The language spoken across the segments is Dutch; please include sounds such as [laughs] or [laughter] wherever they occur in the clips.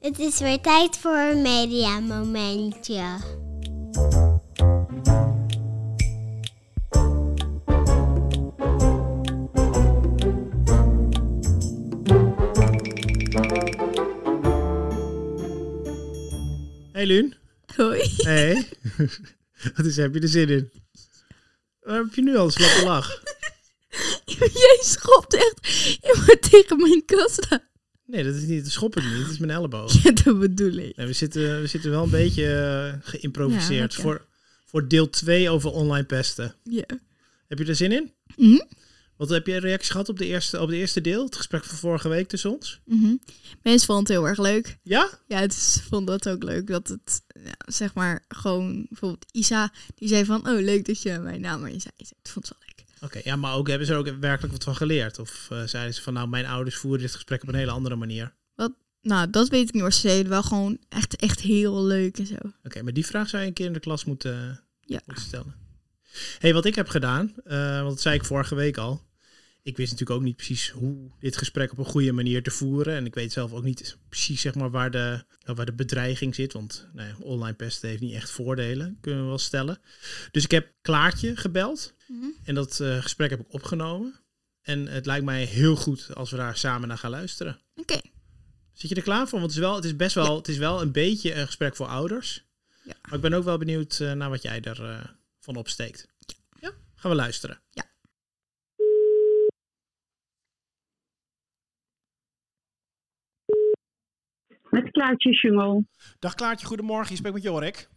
Het is weer tijd voor een mediamomentje. Hey Lun. Hoi. Hey. [laughs] Wat is, heb je er zin in? Waar heb je nu al een slappe lach? [laughs] Jij schopt echt tegen mijn kassa. Nee, dat is niet, dat schop ik niet. Dat is mijn elleboog. [laughs] Ja, dat bedoel ik. Nee, we, zitten, we zitten wel een beetje eh, geïmproviseerd Ja, voor, voor deel 2 over online pesten. Ja. Heb je er zin in? Mhm. Wat heb je een reactie gehad op de eerste, op de eerste deel? Het gesprek van vorige week tussen ons? Mhm. Mensen vonden het heel erg leuk. Ja? Ja, het is, vonden dat ook leuk. Dat het, ja, zeg maar, gewoon... Bijvoorbeeld Isa, die zei van... Oh, leuk dat je mijn naam erin zei. Ik vond het wel leuk. Oké, ja, maar ook hebben ze er ook werkelijk wat van geleerd? Of eh, zeiden ze van, nou, mijn ouders voeren dit gesprek op een hele andere manier? Nou, dat weet ik niet, maar ze deden wel gewoon echt, echt heel leuk en zo. Oké, maar die vraag zou je een keer in de klas moeten, Ja. moeten stellen. hey, wat ik heb gedaan, eh, want dat zei ik vorige week al. Ik wist natuurlijk ook niet precies hoe dit gesprek op een goede manier te voeren. En ik weet zelf ook niet precies zeg maar, waar, de, nou, waar de bedreiging zit. Want nou ja, online pesten heeft niet echt voordelen, kunnen we wel stellen. Dus ik heb Klaartje gebeld. En dat eh, gesprek heb ik opgenomen. En het lijkt mij heel goed als we daar samen naar gaan luisteren. Oké. Zit je er klaar voor? Want het is, wel, het is best wel, het is wel een beetje een gesprek voor ouders. Ja. Maar ik ben ook wel benieuwd eh, naar wat jij ervan van van opsteekt. Ja, gaan we luisteren. Ja. Met Klaartje Jungel. Dag Klaartje, goedemorgen. Je spreekt met Jorik.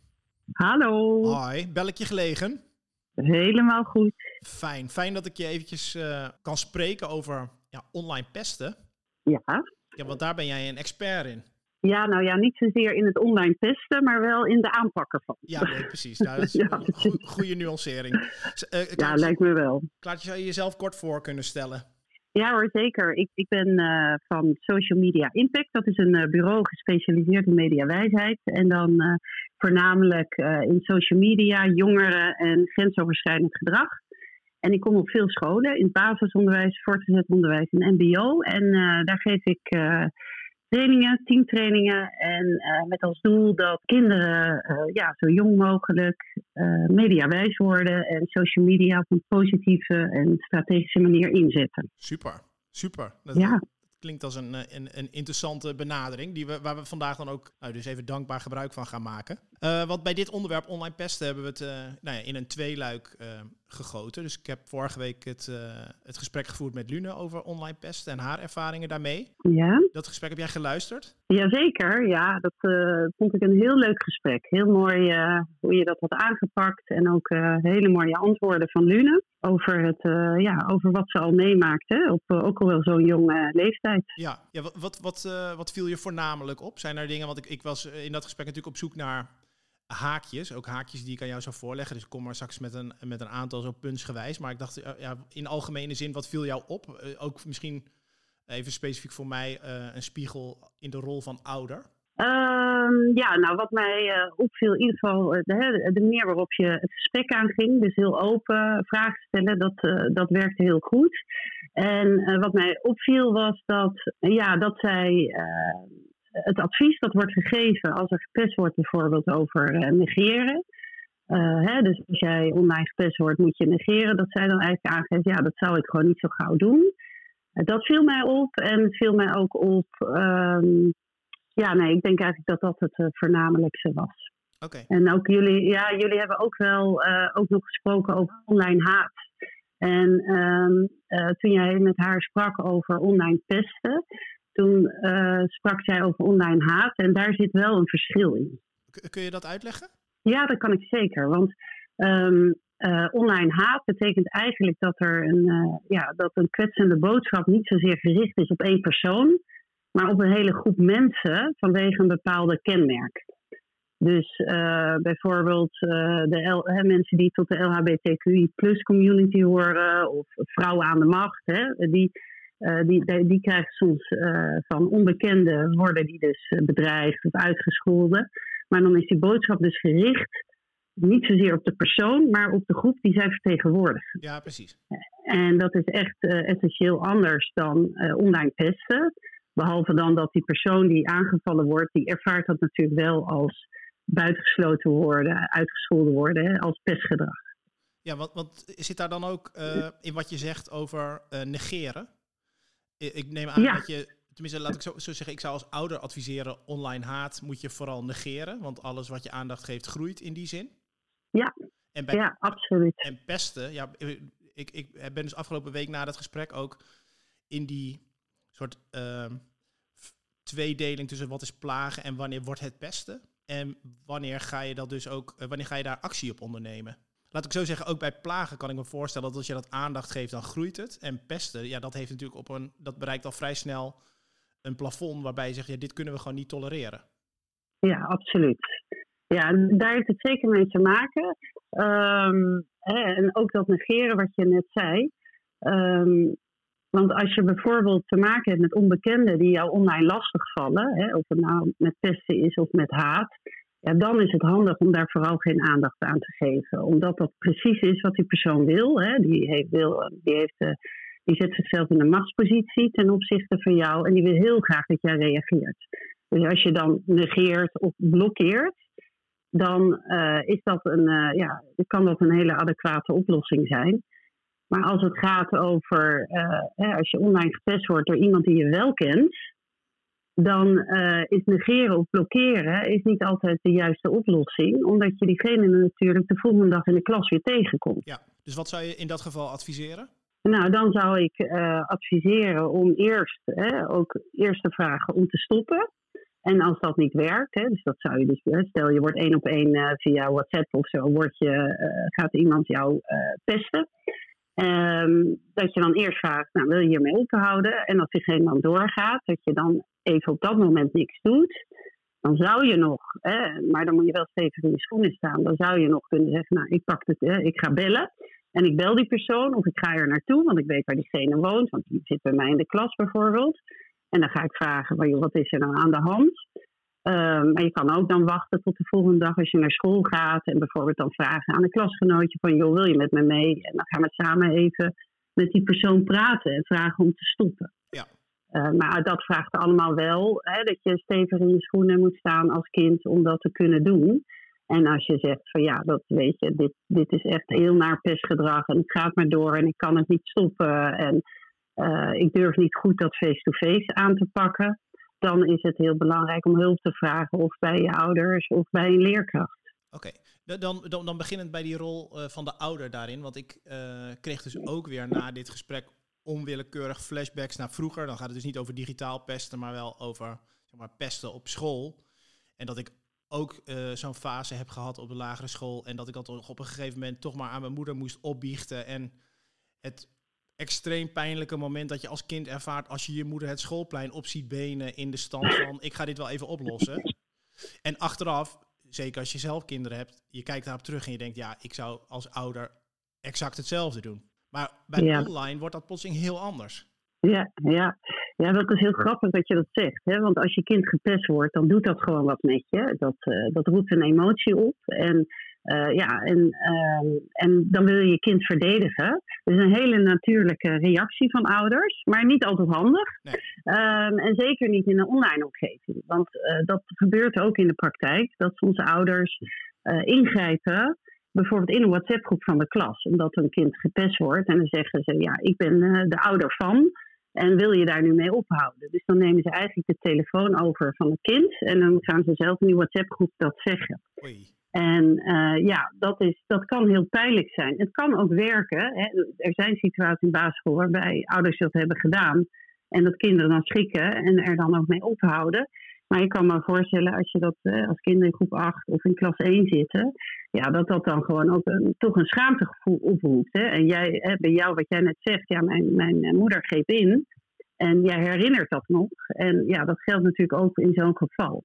Hallo. Hoi, bel ik je gelegen? Helemaal goed. Fijn. Fijn dat ik je eventjes eh, kan spreken over ja, online pesten. Ja. Ja, want daar ben jij een expert in. Ja, nou ja, niet zozeer in het online testen, maar wel in de aanpak ervan. Ja, nee, precies. Nou, dat is [laughs] Ja, een goe- goede nuancering. Eh, Ja, lijkt me wel. Klaartje, zou je jezelf kort voor kunnen stellen? Ja hoor, zeker. Ik, ik ben eh, van Social Media Impact. Dat is een eh, bureau gespecialiseerd in mediawijsheid. En dan eh, voornamelijk in social media, jongeren en grensoverschrijdend gedrag. En ik kom op veel scholen, in het basisonderwijs, voortgezet onderwijs en mbo. En daar geef ik trainingen, teamtrainingen. En eh, met als doel dat kinderen eh, ja, zo jong mogelijk eh, mediawijs worden. En social media op een positieve en strategische manier inzetten. Super, super. Dat Ja. Klinkt als een, eh, een, een interessante benadering, die we, waar we vandaag dan ook nou, dus even dankbaar gebruik van gaan maken. Eh, want bij dit onderwerp online pesten hebben we het eh, nou ja, in een tweeluik eh, gegoten. Dus ik heb vorige week het, het gesprek gevoerd met Lune over online pesten en haar ervaringen daarmee. Ja, Dat gesprek heb jij geluisterd? Jazeker. Ja, dat vond ik een heel leuk gesprek. Heel mooi hoe je dat had aangepakt. En ook hele mooie antwoorden van Lune over, het, eh, ja, over wat ze al meemaakt. Op eh, ook al wel zo'n jonge leeftijd. Ja, ja wat, wat, wat, eh, wat viel je voornamelijk op? Zijn er dingen, want ik, ik was eh, in dat gesprek natuurlijk op zoek naar haakjes, ook haakjes die ik aan jou zou voorleggen. Dus ik kom maar straks met een, met een aantal zo puntsgewijs. Maar ik dacht, eh, ja, in algemene zin, wat viel jou op? Eh, ook misschien even specifiek voor mij eh, een spiegel in de rol van ouder. Ehm, ja, nou wat mij eh, opviel, in ieder geval eh, de, de manier waarop je het gesprek aanging. Dus heel open, vragen stellen, dat, eh, dat werkte heel goed. En eh, wat mij opviel was dat, ja, dat zij eh, het advies dat wordt gegeven als er gepest wordt bijvoorbeeld over eh, negeren. Eh, hè, dus als jij online gepest wordt, moet je negeren. Dat zij dan eigenlijk aangeeft, ja, dat zou ik gewoon niet zo gauw doen. Eh, dat viel mij op en het viel mij ook op... ehm, ja, nee, ik denk eigenlijk dat dat het eh, voornamelijkste was. Oké, En ook jullie, ja, jullie hebben ook wel eh, ook nog gesproken over online haat. En ehm, eh, toen jij met haar sprak over online pesten, toen sprak zij over online haat. En daar zit wel een verschil in. Kun je dat uitleggen? Ja, dat kan ik zeker. Want ehm, eh, online haat betekent eigenlijk dat er een, ja, dat een kwetsende boodschap niet zozeer gericht is op één persoon, maar op een hele groep mensen vanwege een bepaalde kenmerk. Dus eh, bijvoorbeeld eh, de L- hè, mensen die tot de LHBTQI plus community horen, of vrouwen aan de macht, hè, die, eh, die, die, die krijgen soms van onbekenden, worden die dus bedreigd of uitgescholden. Maar dan is die boodschap dus gericht niet zozeer op de persoon, maar op de groep die zij vertegenwoordigen. Ja, precies. En dat is echt essentieel anders dan online pesten. Behalve dan dat die persoon die aangevallen wordt, die ervaart dat natuurlijk wel als buitengesloten worden, uitgescholden worden, hè, als pestgedrag. Ja, want, want zit daar dan ook uh, in wat je zegt over uh, negeren? Ik neem aan Ja. dat je, tenminste laat ik zo, zo zeggen, ik zou als ouder adviseren, online haat moet je vooral negeren, want alles wat je aandacht geeft groeit in die zin. Ja. En, bij, Ja, absoluut. en pesten, ja, ik, ik ben dus afgelopen week na dat gesprek ook in die soort ehm tweedeling tussen wat is plagen en wanneer wordt het pesten. En wanneer ga je dat dus ook, eh, wanneer ga je daar actie op ondernemen? Laat ik zo zeggen, ook bij plagen kan ik me voorstellen dat als je dat aandacht geeft, dan groeit het. En pesten, ja, dat heeft natuurlijk op een, dat bereikt al vrij snel een plafond waarbij je zegt, ja, dit kunnen we gewoon niet tolereren. Ja, absoluut. Ja, daar heeft het zeker mee te maken. Ehm, hè, en ook dat negeren wat je net zei. Ehm, want als je bijvoorbeeld te maken hebt met onbekenden die jou online lastigvallen, hè, of het nou met pesten is of met haat, ja, dan is het handig om daar vooral geen aandacht aan te geven. Omdat dat precies is wat die persoon wil. Hè. Die, heeft, wil die, heeft, eh, die zet zichzelf in een machtspositie ten opzichte van jou en die wil heel graag dat jij reageert. Dus als je dan negeert of blokkeert, dan eh, is dat een, eh, ja, kan dat een hele adequate oplossing zijn. Maar als het gaat over, eh, hè, als je online getest wordt door iemand die je wel kent, dan eh, is negeren of blokkeren is niet altijd de juiste oplossing, omdat je diegene natuurlijk de volgende dag in de klas weer tegenkomt. Ja, dus wat zou je in dat geval adviseren? Nou, dan zou ik eh, adviseren om eerst hè, ook eerst te vragen om te stoppen. En als dat niet werkt, hè, dus dat zou je dus, stel je wordt één op één eh, via WhatsApp of zo, wordt je, eh, gaat iemand jou eh, pesten. Ehm, dat je dan eerst vraagt, nou, wil je hiermee ophouden? En als diegene dan doorgaat, dat je dan even op dat moment niks doet. Dan zou je nog, hè, maar dan moet je wel stevig in je schoenen staan. Dan zou je nog kunnen zeggen, nou, ik pak het, hè, ik ga bellen. En ik bel die persoon of ik ga er naartoe, want ik weet waar diegene woont. Want die zit bij mij in de klas bijvoorbeeld. En dan ga ik vragen, wat is er nou aan de hand? Um, maar je kan ook dan wachten tot de volgende dag als je naar school gaat. En bijvoorbeeld dan vragen aan een klasgenootje van, joh, wil je met me mee? En dan gaan we samen even met die persoon praten en vragen om te stoppen. Ja. Uh, maar dat vraagt allemaal wel hè, dat je stevig in je schoenen moet staan als kind om dat te kunnen doen. En als je zegt van ja, dat weet je, dit, dit is echt heel naar pestgedrag en het gaat maar door en ik kan het niet stoppen en uh, ik durf niet goed dat face-to-face -face aan te pakken, dan is het heel belangrijk om hulp te vragen of bij je ouders of bij een leerkracht. Oké, dan, dan, dan beginnend bij die rol uh, van de ouder daarin, want ik uh, kreeg dus ook weer na dit gesprek onwillekeurig flashbacks naar vroeger. Dan gaat het dus niet over digitaal pesten, maar wel over zeg maar, pesten op school. En dat ik ook uh, zo'n fase heb gehad op de lagere school. En dat ik dat op een gegeven moment toch maar aan mijn moeder moest opbiechten. En het extreem pijnlijke moment dat je als kind ervaart als je je moeder het schoolplein op ziet benen in de stand van ik ga dit wel even oplossen. En achteraf, zeker als je zelf kinderen hebt, je kijkt daarop terug en je denkt ja, ik zou als ouder exact hetzelfde doen. Maar bij ja. online wordt dat plotseling heel anders. Ja, ja. ja, dat is heel grappig dat je dat zegt. Hè? Want als je kind gepest wordt, dan doet dat gewoon wat met je. Dat, uh, dat roept een emotie op. En, uh, ja, en, uh, en dan wil je je kind verdedigen. Dat is een hele natuurlijke reactie van ouders, maar niet altijd handig. Nee. Um, en zeker niet in een online omgeving. Want uh, dat gebeurt ook in de praktijk, dat onze ouders uh, ingrijpen bijvoorbeeld in een WhatsApp-groep van de klas, omdat een kind gepest wordt. En dan zeggen ze, ja, ik ben de ouder van en wil je daar nu mee ophouden? Dus dan nemen ze eigenlijk de telefoon over van het kind en dan gaan ze zelf in die WhatsApp-groep dat zeggen. Oei. En uh, ja, dat, is, dat kan heel pijnlijk zijn. Het kan ook werken. Hè. Er zijn situaties in basisschool waarbij ouders dat hebben gedaan en dat kinderen dan schrikken en er dan ook mee ophouden. Maar je kan me voorstellen als je dat als kinderen in groep 8 of in klas 1 zitten, ja, dat dat dan gewoon ook een, toch een schaamtegevoel oproept. Hè? En jij, hè, bij jou, wat jij net zegt, ja, mijn, mijn moeder greep in. En jij herinnert dat nog. En ja, dat geldt natuurlijk ook in zo'n geval.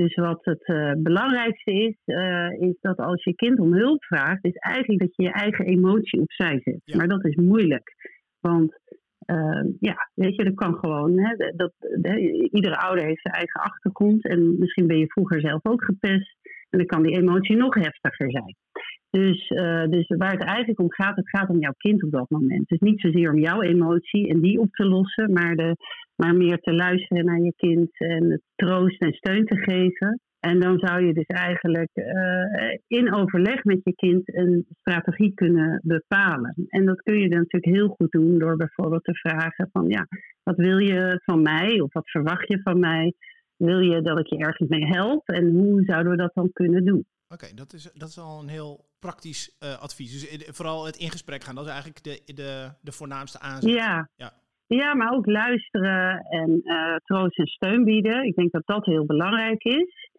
Dus wat het uh, belangrijkste is, uh, is dat als je kind om hulp vraagt, is eigenlijk dat je je eigen emotie opzij zet. Ja. Maar dat is moeilijk. Want uh, ja, weet je, dat kan gewoon. Hè, dat, hè, iedere ouder heeft zijn eigen achtergrond. En misschien ben je vroeger zelf ook gepest. En dan kan die emotie nog heftiger zijn. Dus, uh, dus waar het eigenlijk om gaat, het gaat om jouw kind op dat moment. Dus niet zozeer om jouw emotie en die op te lossen, maar, de, maar meer te luisteren naar je kind en troost en steun te geven. En dan zou je dus eigenlijk uh, in overleg met je kind een strategie kunnen bepalen. En dat kun je dan natuurlijk heel goed doen door bijvoorbeeld te vragen van ja, wat wil je van mij of wat verwacht je van mij? Wil je dat ik je ergens mee help en hoe zouden we dat dan kunnen doen? Oké, dat, is, dat is al een heel praktisch uh, advies. Dus vooral het in gesprek gaan, dat is eigenlijk de, de, de voornaamste aanzet. Ja. ja. Ja, maar ook luisteren en uh, troost en steun bieden. Ik denk dat dat heel belangrijk is.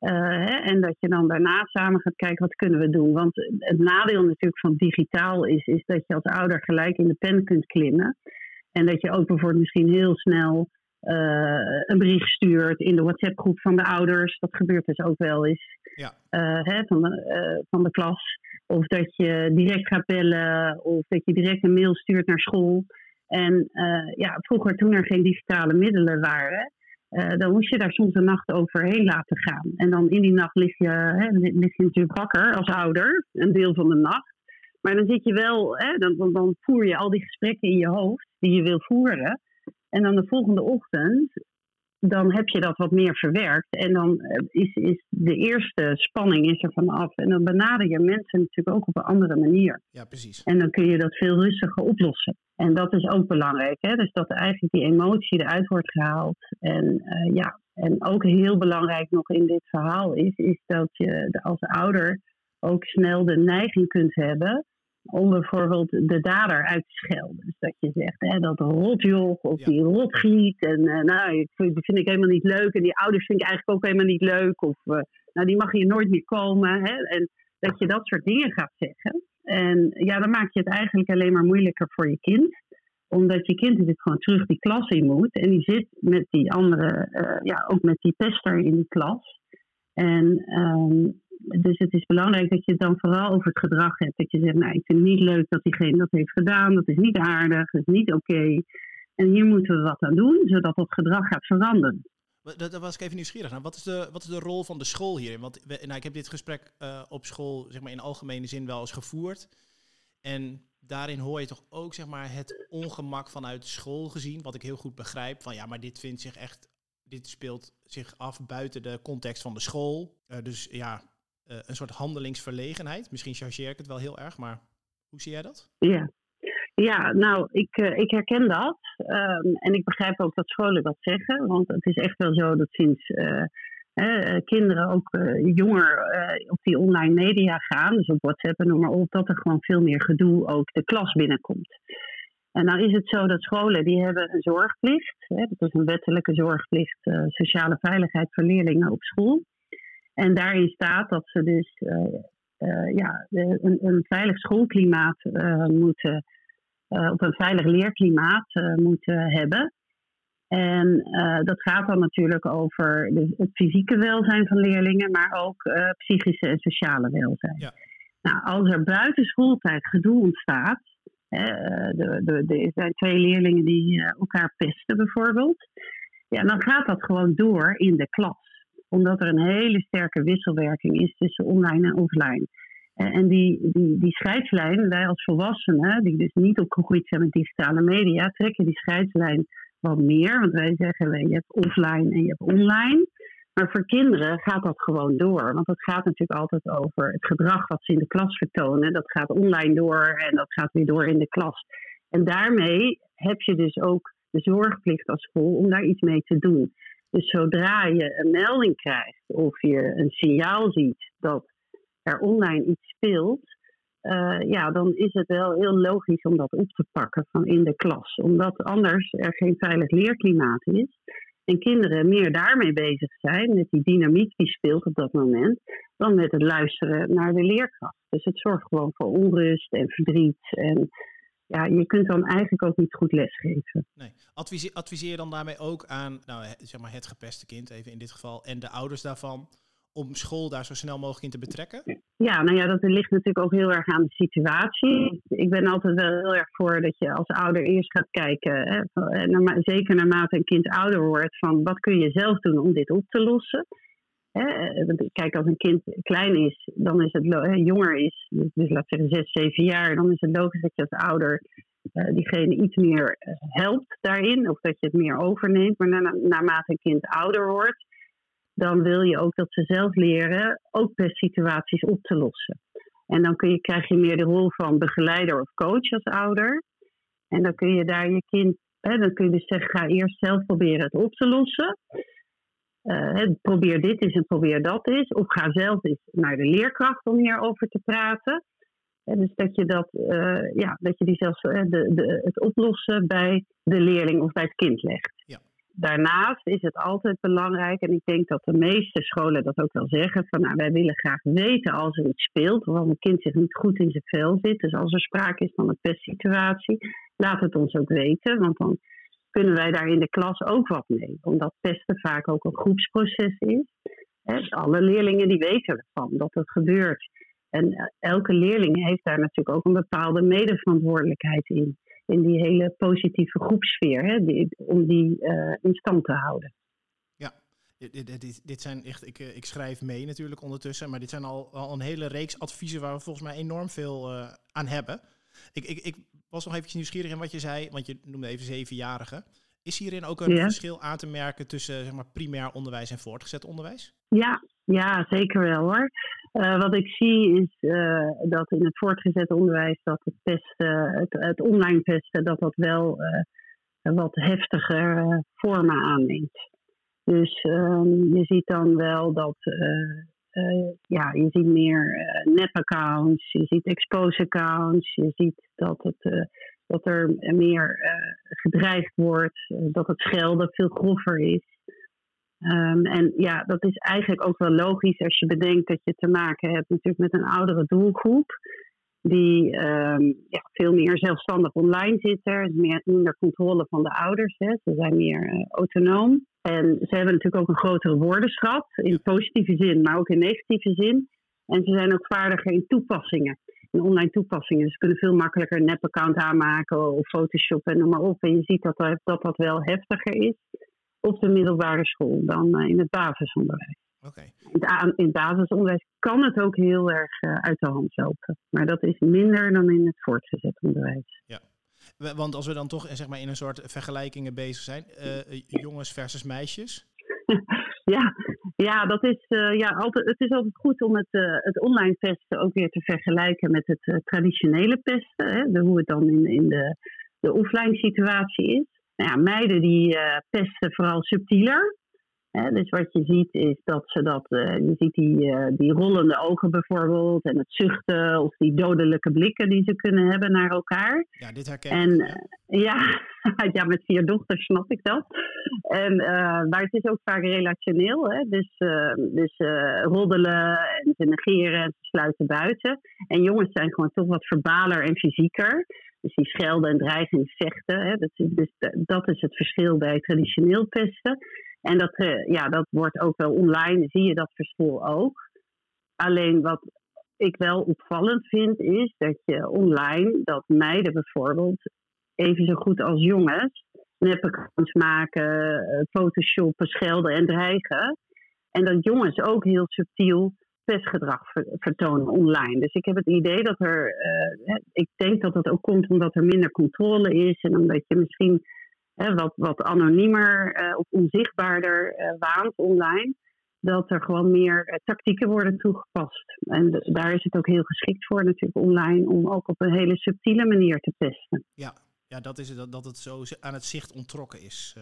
Uh, hè, en dat je dan daarna samen gaat kijken wat kunnen we doen. Want het nadeel natuurlijk van digitaal is, is dat je als ouder gelijk in de pen kunt klimmen. En dat je ook bijvoorbeeld misschien heel snel een brief stuurt in de WhatsApp-groep van de ouders. Dat gebeurt dus ook wel eens. Ja. Uh, hè, van, de, uh, van de klas. Of dat je direct gaat bellen. Of dat je direct een mail stuurt naar school. En ja, vroeger, toen er geen digitale middelen waren. dan moest je daar soms een nacht overheen laten gaan. En dan in die nacht lig je, hè, lig je natuurlijk wakker als ouder. Een deel van de nacht. Maar dan zit je wel, hè, dan, dan voer je al die gesprekken in je hoofd die je wil voeren. En dan de volgende ochtend, dan heb je dat wat meer verwerkt. En dan eh, is, is de eerste spanning is er vanaf. En dan benader je mensen natuurlijk ook op een andere manier. Ja, precies. En dan kun je dat veel rustiger oplossen. En dat is ook belangrijk. Hè? Dus dat eigenlijk die emotie eruit wordt gehaald. En uh, ja, en ook heel belangrijk nog in dit verhaal is, is dat je als ouder ook snel de neiging kunt hebben om bijvoorbeeld de dader uit te schelden. Dus dat je zegt, hè, dat rotjoch of die rotgiet. En uh, nou, die vind ik helemaal niet leuk. En die ouders vind ik eigenlijk ook helemaal niet leuk. Of uh, nou, die mag hier nooit meer komen. Hè? En dat je dat soort dingen gaat zeggen. En ja, dan maak je het eigenlijk alleen maar moeilijker voor je kind. Omdat je kind natuurlijk gewoon terug die klas in moet. En die zit met die andere, uh, ja, ook met die pester in die klas. En um, dus het is belangrijk dat je het dan vooral over het gedrag hebt. Dat je zegt, nou, ik vind het niet leuk dat diegene dat heeft gedaan. Dat is niet aardig, dat is niet oké. En hier moeten we wat aan doen, zodat dat gedrag gaat veranderen. Daar was ik even nieuwsgierig naar. Wat is de, wat is de rol van de school hierin? Want nou, ik heb dit gesprek uh, op school zeg maar, in algemene zin wel eens gevoerd. En daarin hoor je toch ook zeg maar, het ongemak vanuit school gezien. Wat ik heel goed begrijp. Van ja, maar dit vindt zich echt. Dit speelt zich af buiten de context van de school. Uh, dus ja, uh, een soort handelingsverlegenheid. Misschien chargeer ik het wel heel erg, maar hoe zie jij dat? Ja, ja nou, ik, uh, ik herken dat. Um, en ik begrijp ook dat scholen dat zeggen. Want het is echt wel zo dat sinds uh, kinderen ook jonger op die online media gaan, dus op WhatsApp en noem maar op, dat er gewoon veel meer gedoe ook de klas binnenkomt. En nou is het zo dat scholen die hebben een zorgplicht. Hè, dat is een wettelijke zorgplicht, sociale veiligheid voor leerlingen op school. En daarin staat dat ze dus uh, ja, een, een, veilig schoolklimaat uh, moeten, op een veilig leerklimaat moeten hebben. En dat gaat dan natuurlijk over de, het fysieke welzijn van leerlingen, maar ook psychische en sociale welzijn. Ja. Nou, als er buiten schooltijd gedoe ontstaat, er zijn twee leerlingen die elkaar pesten bijvoorbeeld, ja, dan gaat dat gewoon door in de klas omdat er een hele sterke wisselwerking is tussen online en offline. En die, die, die scheidslijn, wij als volwassenen, die dus niet opgegroeid zijn met digitale media, trekken die scheidslijn wat meer. Want wij zeggen, je hebt offline en je hebt online. Maar voor kinderen gaat dat gewoon door. Want het gaat natuurlijk altijd over het gedrag wat ze in de klas vertonen. Dat gaat online door en dat gaat weer door in de klas. En daarmee heb je dus ook de zorgplicht als school om daar iets mee te doen. Dus zodra je een melding krijgt of je een signaal ziet dat er online iets speelt, uh, ja, dan is het wel heel logisch om dat op te pakken van in de klas. Omdat anders er geen veilig leerklimaat is. En kinderen meer daarmee bezig zijn, met die dynamiek die speelt op dat moment, dan met het luisteren naar de leerkracht. Dus het zorgt gewoon voor onrust en verdriet en ja, je kunt dan eigenlijk ook niet goed lesgeven. Nee. Adviseer, adviseer je dan daarmee ook aan nou, zeg maar het gepeste kind, even in dit geval, en de ouders daarvan, om school daar zo snel mogelijk in te betrekken? Ja, nou ja, dat ligt natuurlijk ook heel erg aan de situatie. Ik ben altijd wel heel erg voor dat je als ouder eerst gaat kijken, hè, zeker naarmate een kind ouder wordt, van wat kun je zelf doen om dit op te lossen. Kijk, als een kind klein is, dan is het jonger is, dus, dus laat zeggen zes, zeven jaar, dan is het logisch dat je als ouder uh, diegene iets meer helpt daarin, of dat je het meer overneemt. Maar na, naarmate een kind ouder wordt, dan wil je ook dat ze zelf leren ook pestsituaties op te lossen. En dan kun je, krijg je meer de rol van begeleider of coach als ouder. En dan kun je daar je kind, hè, dan kun je dus zeggen, ga eerst zelf proberen het op te lossen. Uh, probeer dit eens en probeer dat eens. Of ga zelf eens naar de leerkracht om hierover te praten. dus dat je, dat, uh, ja, dat je die zelfs, de, de, het oplossen bij de leerling of bij het kind legt. Ja daarnaast is het altijd belangrijk, en ik denk dat de meeste scholen dat ook wel zeggen, van nou, wij willen graag weten als er iets speelt, of als een kind zich niet goed in zijn vel zit. Dus als er sprake is van een pestsituatie, laat het ons ook weten, want dan kunnen wij daar in de klas ook wat mee. Omdat pesten vaak ook een groepsproces is. alle leerlingen die weten ervan dat het gebeurt. En elke leerling heeft daar natuurlijk ook een bepaalde medeverantwoordelijkheid in in die hele positieve groepsfeer, hè, om die uh, in stand te houden. Ja, dit, dit, dit, zijn echt, ik, eh, ik schrijf mee natuurlijk ondertussen, maar dit zijn al, al een hele reeks adviezen waar we volgens mij enorm veel aan hebben. Ik, ik, ik was nog eventjes nieuwsgierig in wat je zei, want je noemde even zevenjarigen. Is hierin ook een verschil aan te merken tussen zeg maar, primair onderwijs en voortgezet onderwijs? Ja, ja zeker wel hoor. Uh, wat ik zie is uh, dat in het voortgezet onderwijs dat het pesten, het, het online pesten, dat dat wel uh, wat heftiger vormen aanneemt. Dus um, je ziet dan wel dat ja, je ziet meer nep-accounts, je ziet expose accounts, je ziet dat het dat er meer gedreigd wordt, dat het schelden veel grover is. Um, en ja, dat is eigenlijk ook wel logisch als je bedenkt dat je te maken hebt natuurlijk met een oudere doelgroep. Die um, ja, veel meer zelfstandig online is meer, minder controle van de ouders. Hè. Ze zijn meer autonoom. En ze hebben natuurlijk ook een grotere woordenschat. In positieve zin, maar ook in negatieve zin. En ze zijn ook vaardiger in toepassingen. In online toepassingen. Ze kunnen veel makkelijker een nep-account aanmaken of Photoshop en noem maar op. En je ziet dat dat, dat, dat wel heftiger is op de middelbare school dan eh, in het basisonderwijs. Okay. In, het basisonderwijs kan het ook heel erg uh, uit de hand lopen. Maar dat is minder dan in het voortgezet onderwijs. Ja. Want als we dan toch zeg maar, in een soort vergelijkingen bezig zijn, uh, jongens versus meisjes. [laughs] ja, ja, dat is, ja altijd, het is altijd goed om het, het online pesten ook weer te vergelijken met het traditionele pesten. Hè, de, hoe het dan in, in de, de offline situatie is. Nou ja, meiden die pesten vooral subtieler. Dus wat je ziet is dat ze dat, uh, je ziet die, uh, die rollende ogen bijvoorbeeld en het zuchten of die dodelijke blikken die ze kunnen hebben naar elkaar. Ja, dit herken ik. En ja, [laughs] ja, met vier dochters snap ik dat. En, maar het is ook vaak relationeel, hè? dus, dus roddelen en ze negeren en ze sluiten buiten. En jongens zijn gewoon toch wat verbaler en fysieker. Dus die schelden en dreigen en vechten. Hè, dat, is, dus, dat is het verschil bij traditioneel pesten. En dat, uh, ja, dat wordt ook wel online, zie je dat verschil ook. Alleen wat ik wel opvallend vind, is dat je online, dat meiden bijvoorbeeld, even zo goed als jongens, nepaccounts maken, eh, photoshoppen, schelden en dreigen. En dat jongens ook heel subtiel pestgedrag vertonen online. Dus ik heb het idee dat er, uh, ik denk dat dat ook komt omdat er minder controle is en omdat je misschien uh, wat, wat anoniemer uh, of onzichtbaarder waant online. Dat er gewoon meer tactieken worden toegepast. En daar is het ook heel geschikt voor natuurlijk online om ook op een hele subtiele manier te pesten. Ja, ja dat is het, dat, dat het zo aan het zicht ontrokken is.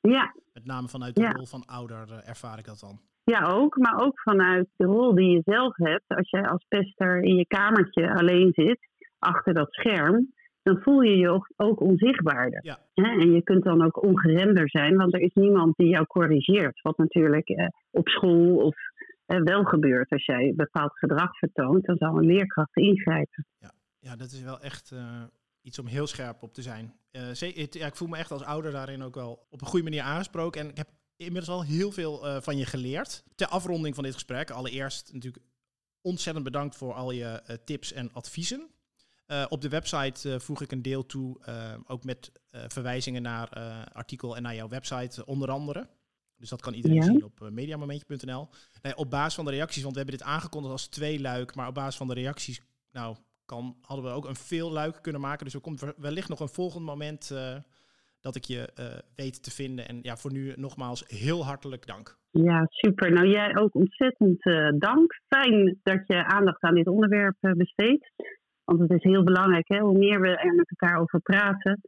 ja. Met name vanuit de rol van ouder ervaar ik dat dan. Ja, ook. Maar ook vanuit de rol die je zelf hebt. Als jij als pester in je kamertje alleen zit, achter dat scherm, dan voel je je ook, onzichtbaarder. Ja. En je kunt dan ook ongeremder zijn, want er is niemand die jou corrigeert. Wat natuurlijk eh, op school of eh, wel gebeurt. Als jij bepaald gedrag vertoont, dan zal een leerkracht ingrijpen. Ja, ja dat is wel echt uh, iets om heel scherp op te zijn. Uh, ja, ik voel me echt als ouder daarin ook wel op een goede manier aangesproken. En ik heb inmiddels al heel veel uh, van je geleerd. Ter afronding van dit gesprek, allereerst natuurlijk ontzettend bedankt voor al je tips en adviezen. Uh, op de website voeg ik een deel toe, ook met verwijzingen naar artikel en naar jouw website onder andere. Dus dat kan iedereen Ja. zien op eh, mediamomentje.nl. Nee, op basis van de reacties, want we hebben dit aangekondigd als twee luik, maar op basis van de reacties, nou, kan, hadden we ook een veel luik kunnen maken. Dus er komt wel- wellicht nog een volgend moment eh, dat ik je eh, weet te vinden. En ja, voor nu nogmaals heel hartelijk dank. Ja, super. Nou, jij ook ontzettend eh, dank. Fijn dat je aandacht aan dit onderwerp eh, besteedt. Want het is heel belangrijk, hè? hoe meer we er met elkaar over praten,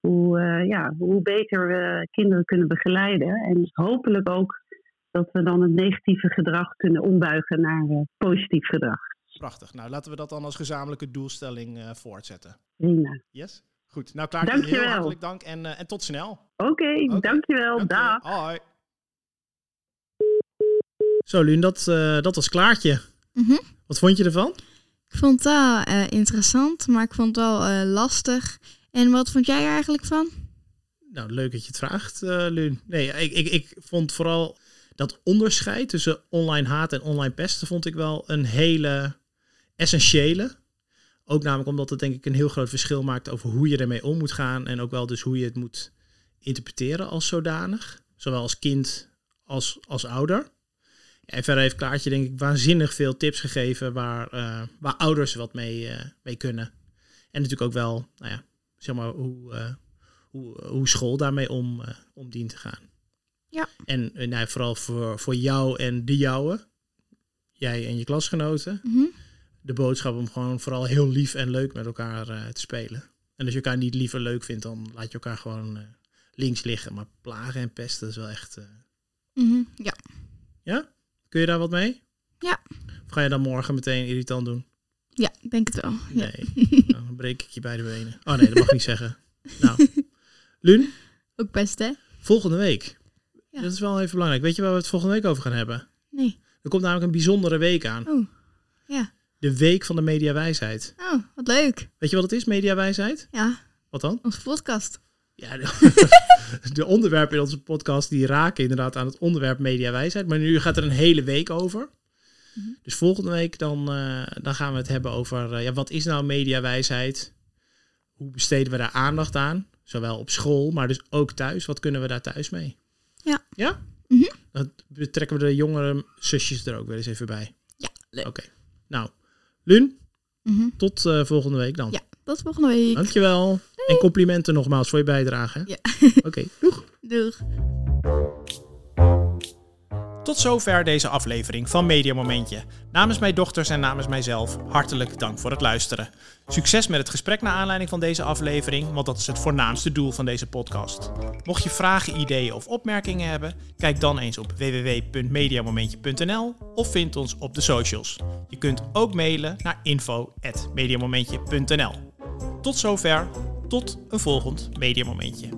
hoe, eh, ja, hoe beter we kinderen kunnen begeleiden. En hopelijk ook dat we dan het negatieve gedrag kunnen ombuigen naar eh, positief gedrag. Prachtig. Nou, laten we dat dan als gezamenlijke doelstelling eh, voortzetten. Prima. Yes? Goed. Nou, klaar. Dankjewel. Heel hartelijk dank en, eh, en tot snel. Oké, dankjewel. Dank je. Dag. Hoi. Zo, Luen, dat, eh, dat was Klaartje. Mhm. Wat vond je ervan? Ik vond het wel eh, interessant, maar ik vond het wel eh, lastig. En wat vond jij er eigenlijk van? Nou, leuk dat je het vraagt, eh Luen. Nee, ik, ik, ik vond vooral dat onderscheid tussen online haat en online pesten vond ik wel een hele essentiële. Ook namelijk omdat het denk ik een heel groot verschil maakt over hoe je ermee om moet gaan. En ook wel dus hoe je het moet interpreteren als zodanig. Zowel als kind als als ouder. En verder heeft Klaartje denk ik waanzinnig veel tips gegeven waar, eh, waar ouders wat mee, eh, mee kunnen. En natuurlijk ook wel, nou ja, zeg maar, hoe, eh, hoe, hoe school daarmee om, om dient te gaan. Ja. En nou, vooral voor, voor jou en de jouwe, jij en je klasgenoten, Mhm. de boodschap om gewoon vooral heel lief en leuk met elkaar te spelen. En als je elkaar niet lief en leuk vindt, dan laat je elkaar gewoon links liggen. Maar plagen en pesten is wel echt... eh, Mhm. Ja. Ja? Kun je daar wat mee? Ja. Of ga je dan morgen meteen irritant doen? ja, denk het wel. Ja. Nee. Nou, [laughs] dan breek ik je beide benen. Oh nee, dat mag ik niet zeggen. Nou, Lun, Ook best, hè? volgende week. Ja. Dat is wel even belangrijk. Weet je waar we het volgende week over gaan hebben? Nee. Er komt namelijk een bijzondere week aan. Oh, ja. De Week van de Mediawijsheid. Oh, wat leuk. Weet je wat het is, Mediawijsheid? Ja, Wat dan? onze podcast. Ja, de, [laughs] de onderwerpen in onze podcast die raken inderdaad aan het onderwerp mediawijsheid. Maar nu gaat er een hele week over. Mhm. Dus volgende week dan, eh, dan gaan we het hebben over eh, ja, wat is nou mediawijsheid? Hoe besteden we daar aandacht aan? Zowel op school, maar dus ook thuis. Wat kunnen we daar thuis mee? Ja. Ja? Mhm. Dan betrekken we de jongere zusjes er ook weer eens even bij. Ja, leuk. Oké. Nou, Lun, Mhm. tot eh, volgende week dan. Ja, tot volgende week. Dankjewel. En complimenten nogmaals voor je bijdrage. hè? Ja. [laughs] Oké, doeg. Doeg. Tot zover deze aflevering van Media Momentje. Namens mijn dochters en namens mijzelf hartelijk dank voor het luisteren. Succes met het gesprek naar aanleiding van deze aflevering, want dat is het voornaamste doel van deze podcast. Mocht je vragen, ideeën of opmerkingen hebben, kijk dan eens op www.mediamomentje.nl of vind ons op de socials. Je kunt ook mailen naar info@mediamomentje.nl. Tot zover, tot een volgend Media Momentje.